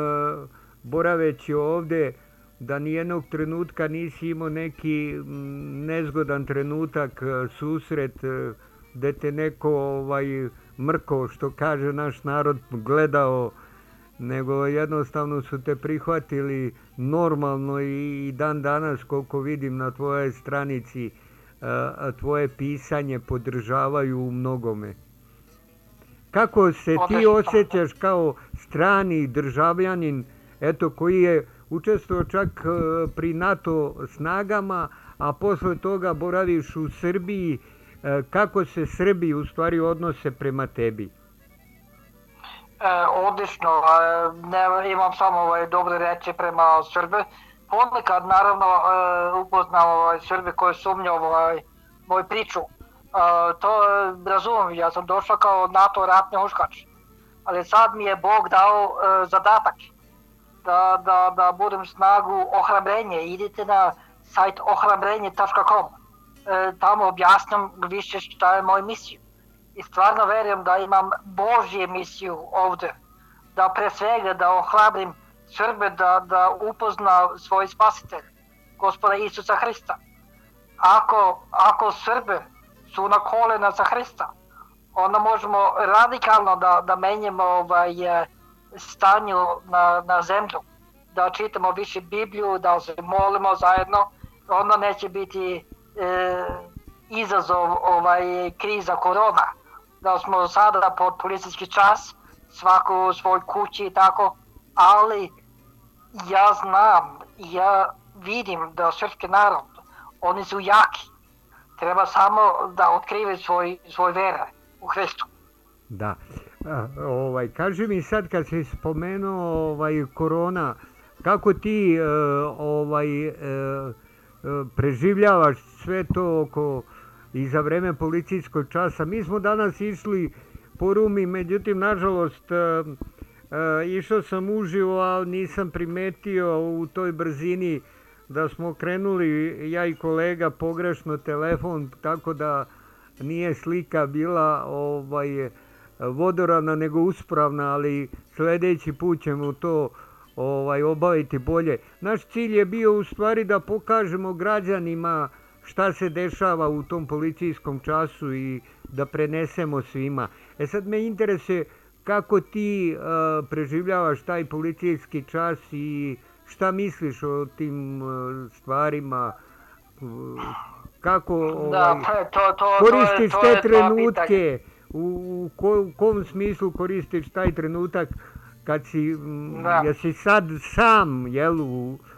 [SPEAKER 1] boraveći ovde, da nijednog trenutka nisi imao neki nezgodan trenutak, e, susret, e, gde te neko ovaj, mrko, što kaže naš narod, gledao, nego jednostavno su te prihvatili normalno i dan danas, koliko vidim na tvojoj stranici, tvoje pisanje podržavaju u mnogome. Kako se ti osjećaš kao strani državljanin, eto koji je učestvovao čak e, pri NATO snagama, a posle toga boraviš u Srbiji, kako se Srbi u stvari odnose prema tebi?
[SPEAKER 2] E, odlično, ne, imam samo ovaj, dobre reči prema Srbe. Ponekad, naravno, e, upoznam ovaj, Srbe koji sumnjaju ovaj, moju priču. E, to e, razumem, ja sam došao kao NATO ratni uškač. Ali sad mi je Bog dao e, zadatak da, da, da budem snagu ohrabrenje. Idite na sajt ohrabrenje.com. E, tamo objasnam više šta je moj misija i stvarno verujem da imam Božje misiju ovde. Da pre svega da ohrabrim Srbe da, da upozna svoj spasitelj, gospoda Isusa Hrista. Ako, ako Srbe su na kolena za Hrista, onda možemo radikalno da, da menjamo ovaj, e, stanju na, na zemlju, da čitamo više Bibliju, da se molimo zajedno, onda neće biti e, izazov ovaj, kriza korona da smo sada pod policijski čas, svako u svoj kući i tako, ali ja znam, ja vidim da srpski narod, oni su jaki. Treba samo da otkrive svoj, svoj vera u Hristu.
[SPEAKER 1] Da. A, ovaj, kaži mi sad kad si spomenuo ovaj, korona, kako ti uh, ovaj, uh, preživljavaš sve to oko i za vreme policijskog časa. Mi smo danas išli po Rumi, međutim, nažalost, e, e, išao sam uživo, ali nisam primetio u toj brzini da smo krenuli, ja i kolega, pogrešno telefon, tako da nije slika bila ovaj vodoravna nego uspravna, ali sledeći put ćemo to ovaj obaviti bolje. Naš cilj je bio u stvari da pokažemo građanima šta se dešava u tom policijskom času i da prenesemo svima. E sad me interesuje kako ti uh, preživljavaš taj policijski čas i šta misliš o tim uh, stvarima, uh, kako ovaj, da, pa to, to, koristiš to je, to te trenutke, u, ko, u kom smislu koristiš taj trenutak kad si, da. jesi sad sam, jel, u,
[SPEAKER 2] ovaj,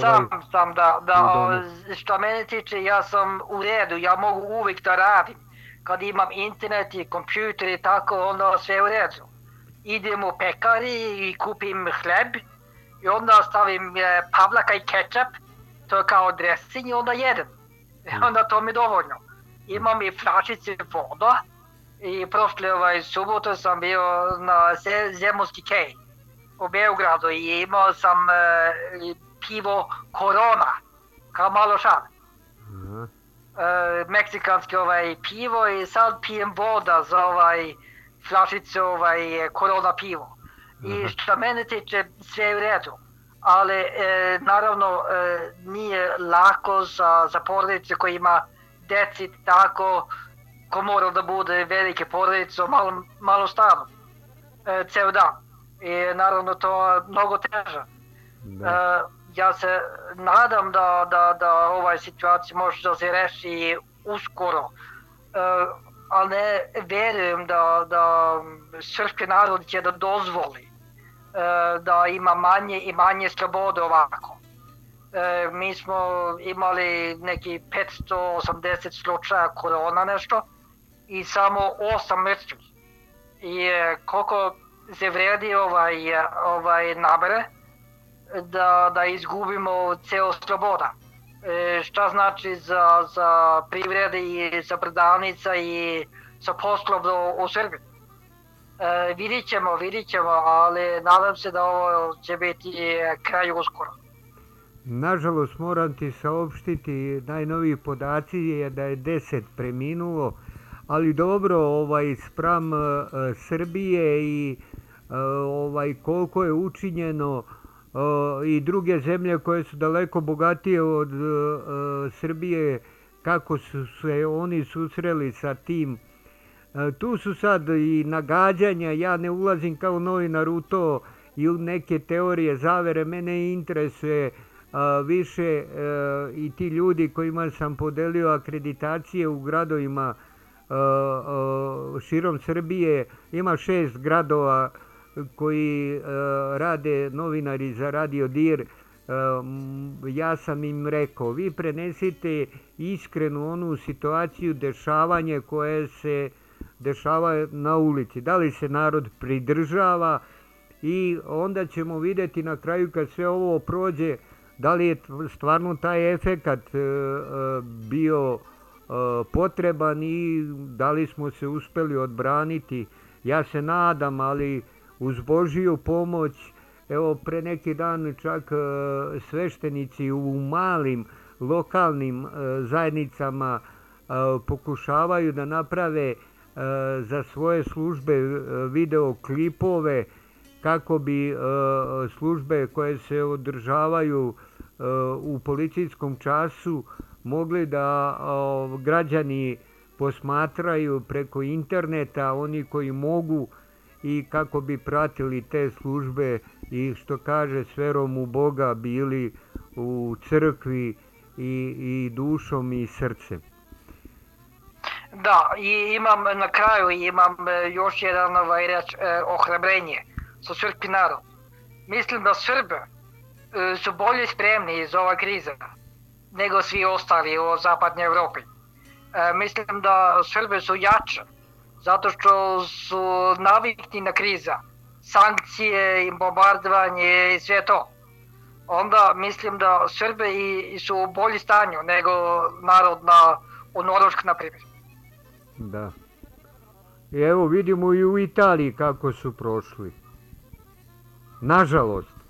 [SPEAKER 2] sam sam da, da što mene tiče ja sam u redu, ja mogu uvijek da radim. Kad imam internet i kompjuter i tako, onda sve u redu. Idem u pekari i kupim hleb i onda stavim e, pavlaka i ketchup, to je kao dressing i onda jedem. I hmm. onda to mi dovoljno. Imam i flačice voda i prošle ovaj, subote sam bio na Zemunski kej u Beogradu i imao sam e, pivo Corona, kao malo šal. Mm. E, meksikanski ovaj pivo i sad pijem voda za ovaj flašicu ovaj Corona pivo. I mhm. što mene tiče sve u redu. Ali e, naravno e, nije lako za, za porodice koji ima deci tako ko mora da bude velike porodice malo, malo stano e, ceo dan i naravno to je mnogo teže. Da. E, ja se nadam da, da, da ovaj situacija može da se reši uskoro, e, ali ne verujem da, da srpski narod će da dozvoli e, da ima manje i manje slobode ovako. E, mi smo imali neki 580 slučaja korona nešto i samo 8 mrtvih. I e, koliko se vredi ovaj, ovaj nabere da, da izgubimo ceo sloboda. E, šta znači za, za privrede i za prodavnica i za poslov u Srbiji. E, vidit ćemo, vidit ćemo, ali nadam se da ovo će biti kraj uskoro.
[SPEAKER 1] Nažalost moram ti saopštiti, najnoviji podaci je da je 10 preminulo, ali dobro, ovaj, spram uh, Srbije i ovaj koliko je učinjeno i druge zemlje koje su daleko bogatije od Srbije kako su se oni susreli sa tim. Tu su sad i nagađanja ja ne ulazim kao novinar u to i u neke teorije zavere mene interesuje više e, i ti ljudi kojima sam podelio akreditacije u gradovima širom Srbije, ima šest gradova koji rade novinari za Radio Dir, ja sam im rekao, vi prenesite iskrenu onu situaciju, dešavanje koje se dešava na ulici. Da li se narod pridržava i onda ćemo videti na kraju kad sve ovo prođe, da li je stvarno taj efekat e, e, bio e, potreban i da li smo se uspeli odbraniti. Ja se nadam, ali uz Božiju pomoć, evo pre neki dan čak sveštenici u malim lokalnim zajednicama pokušavaju da naprave za svoje službe video klipove kako bi službe koje se održavaju u policijskom času mogli da građani posmatraju preko interneta, oni koji mogu i kako bi pratili te službe i što kaže s verom u Boga bili u crkvi i, i dušom i srcem.
[SPEAKER 2] Da, i imam na kraju imam e, još jedan ovaj reč, eh, ohrabrenje za srpski narod. Mislim da Srbe su bolje spremni za ova kriza nego svi ostali u zapadnoj Evropi. E, mislim da Srbe su jače zato što su navikni na kriza, sankcije i bombardovanje i sve to. Onda mislim da Srbe i, su u bolji stanju nego narod na, u Norvešk, na primjer.
[SPEAKER 1] Da. I evo vidimo i u Italiji kako su prošli. Nažalost.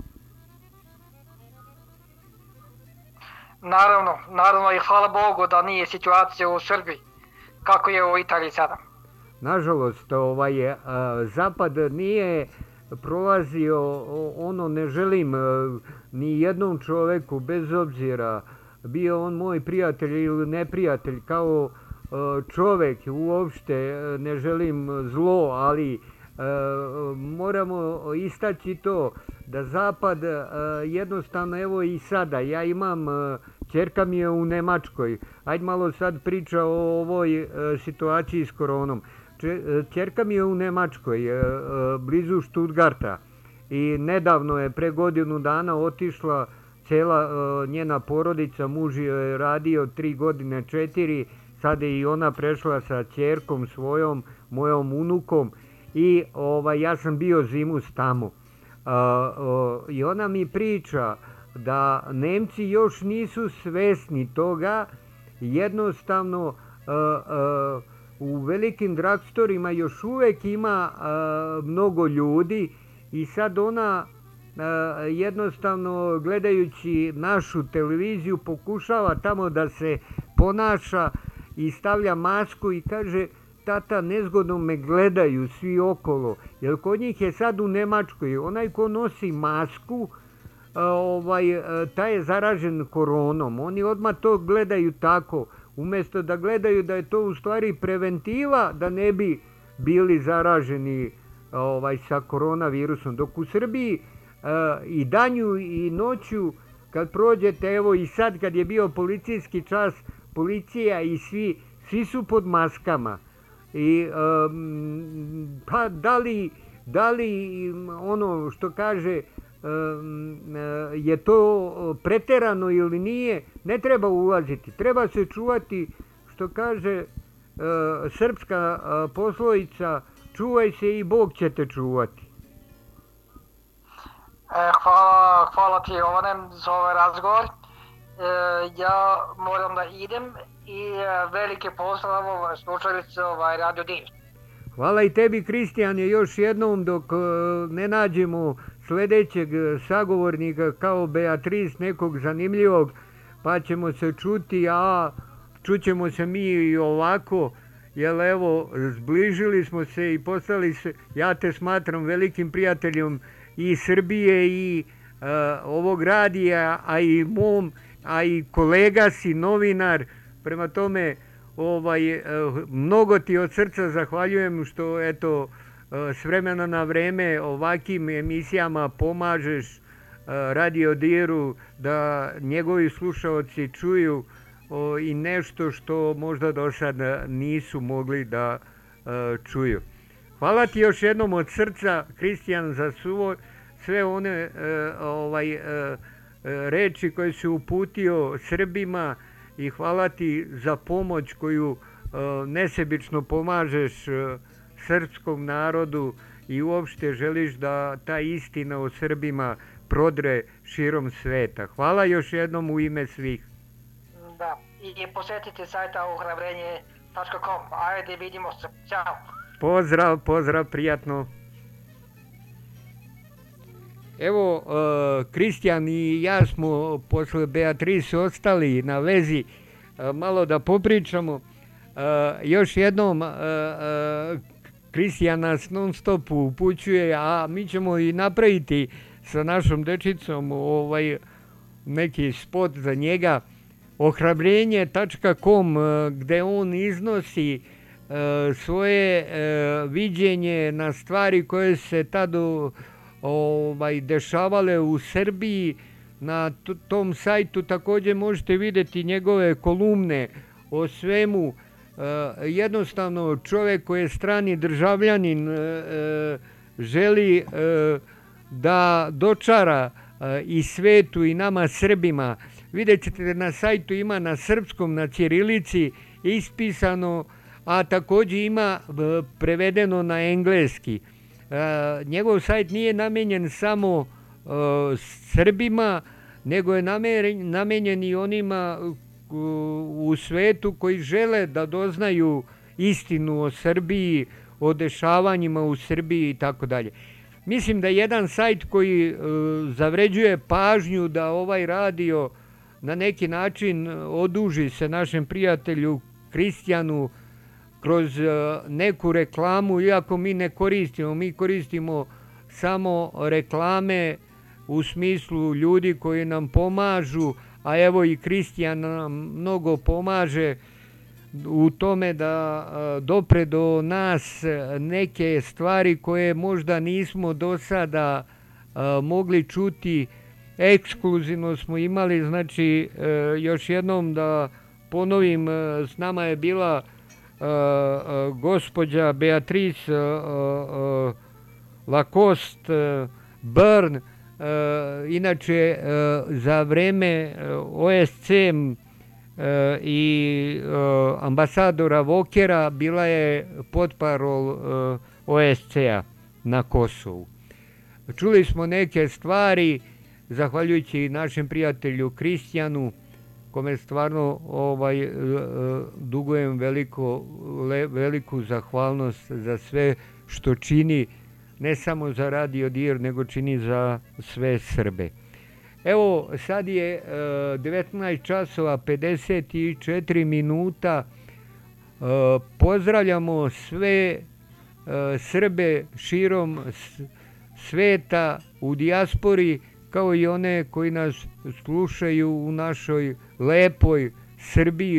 [SPEAKER 2] Naravno, naravno i hvala Bogu da nije situacija u Srbiji kako je u Italiji sada.
[SPEAKER 1] Nažalost, ovaj, a, Zapad nije prolazio ono ne želim ni jednom čoveku bez obzira bio on moj prijatelj ili neprijatelj kao čovek uopšte ne želim zlo ali moramo istaći to da zapad jednostavno evo i sada ja imam Čerka mi je u Nemačkoj. Ajde malo sad priča o ovoj e, situaciji s koronom. Čerka mi je u Nemačkoj, e, e, blizu Stuttgarta. I nedavno je, pre godinu dana, otišla cela njena porodica. Muž je radio tri godine, četiri. Sada je i ona prešla sa čerkom svojom, mojom unukom. I ovaj, ja sam bio zimus tamo. I ona mi priča da Nemci još nisu svesni toga, jednostavno uh, uh, u velikim dragstorima još uvek ima uh, mnogo ljudi i sad ona jednostavno gledajući našu televiziju pokušava tamo da se ponaša i stavlja masku i kaže tata nezgodno me gledaju svi okolo jer kod njih je sad u Nemačkoj onaj ko nosi masku ovaj, taj je zaražen koronom. Oni odmah to gledaju tako, umesto da gledaju da je to u stvari preventiva da ne bi bili zaraženi ovaj sa koronavirusom. Dok u Srbiji i danju i noću kad prođete, evo i sad kad je bio policijski čas, policija i svi, svi su pod maskama. I um, pa da li, da li ono što kaže je to preterano ili nije, ne treba ulaziti. Treba se čuvati, što kaže e, srpska poslovica, čuvaj se i Bog će te čuvati.
[SPEAKER 2] E, hvala, hvala ti Jovanem za ovaj razgovor. E, ja moram da idem i velike pozdrav ovaj slušalice ovaj Radio Div.
[SPEAKER 1] Hvala i tebi Kristijane još jednom dok ne nađemo sledećeg e, sagovornika kao Beatrice, nekog zanimljivog, pa ćemo se čuti, a čućemo se mi i ovako, jer evo, zbližili smo se i postali se, ja te smatram velikim prijateljom i Srbije i uh, ovog radija, a i mom, a i kolega si, novinar, prema tome, ovaj, uh, mnogo ti od srca zahvaljujem što, eto, s vremena na vreme ovakim emisijama pomažeš Radio Diru, da njegovi slušaoci čuju i nešto što možda do sada nisu mogli da a, čuju. Hvala ti još jednom od srca, Kristijan, za suvo, sve one e, ovaj, e, reči koje si uputio Srbima i hvala ti za pomoć koju e, nesebično pomažeš e, srpskom narodu i uopšte želiš da ta istina o Srbima prodre širom sveta. Hvala još jednom u ime svih.
[SPEAKER 2] Da, i posetite sajta ohrabrenje.com. Ajde, vidimo se. Ćao.
[SPEAKER 1] Pozdrav, pozdrav, prijatno. Evo, uh, Kristijan i ja smo posle Beatrice ostali na vezi uh, malo da popričamo. Uh, još jednom, Kristijan nas non stop upućuje, a mi ćemo i napraviti sa našom dečicom ovaj, neki spot za njega ohrabrenje.com gde on iznosi svoje viđenje na stvari koje se tada ovaj, dešavale u Srbiji. Na tom sajtu takođe možete videti njegove kolumne o svemu. E, jednostavno čovek koji je strani državljanin e, e, želi da dočara i svetu i nama Srbima. Vidjet ćete da na sajtu ima na srpskom, na ćirilici ispisano, a takođe ima prevedeno na engleski. Njegov sajt nije namenjen samo Srbima, nego je namenjen i onima u svetu koji žele da doznaju istinu o Srbiji, o dešavanjima u Srbiji i tako dalje. Mislim da jedan sajt koji e, zavređuje pažnju da ovaj radio na neki način oduži se našem prijatelju Kristijanu kroz e, neku reklamu, iako mi ne koristimo, mi koristimo samo reklame u smislu ljudi koji nam pomažu, a evo i Kristijan nam mnogo pomaže u tome da e, dopre do nas neke stvari koje možda nismo do sada e, mogli čuti. Ekskluzivno smo imali znači još jednom da ponovim s nama je bila gospođa Beatrice Lacoste Byrne, inače za vreme OSC i ambasadora Vokera bila je potparol OSC-a na Kosovu. Čuli smo neke stvari, zahvaljujući našem prijatelju Kristijanu, kome stvarno ovaj, dugujem veliko, le, veliku zahvalnost za sve što čini ne samo za Radio Dir, nego čini za sve Srbe. Evo, sad je 19 e, časova 54 minuta. Pozdravljamo sve Srbe širom sveta u dijaspori kao i one koji nas slušaju u našoj lepoj Srbiji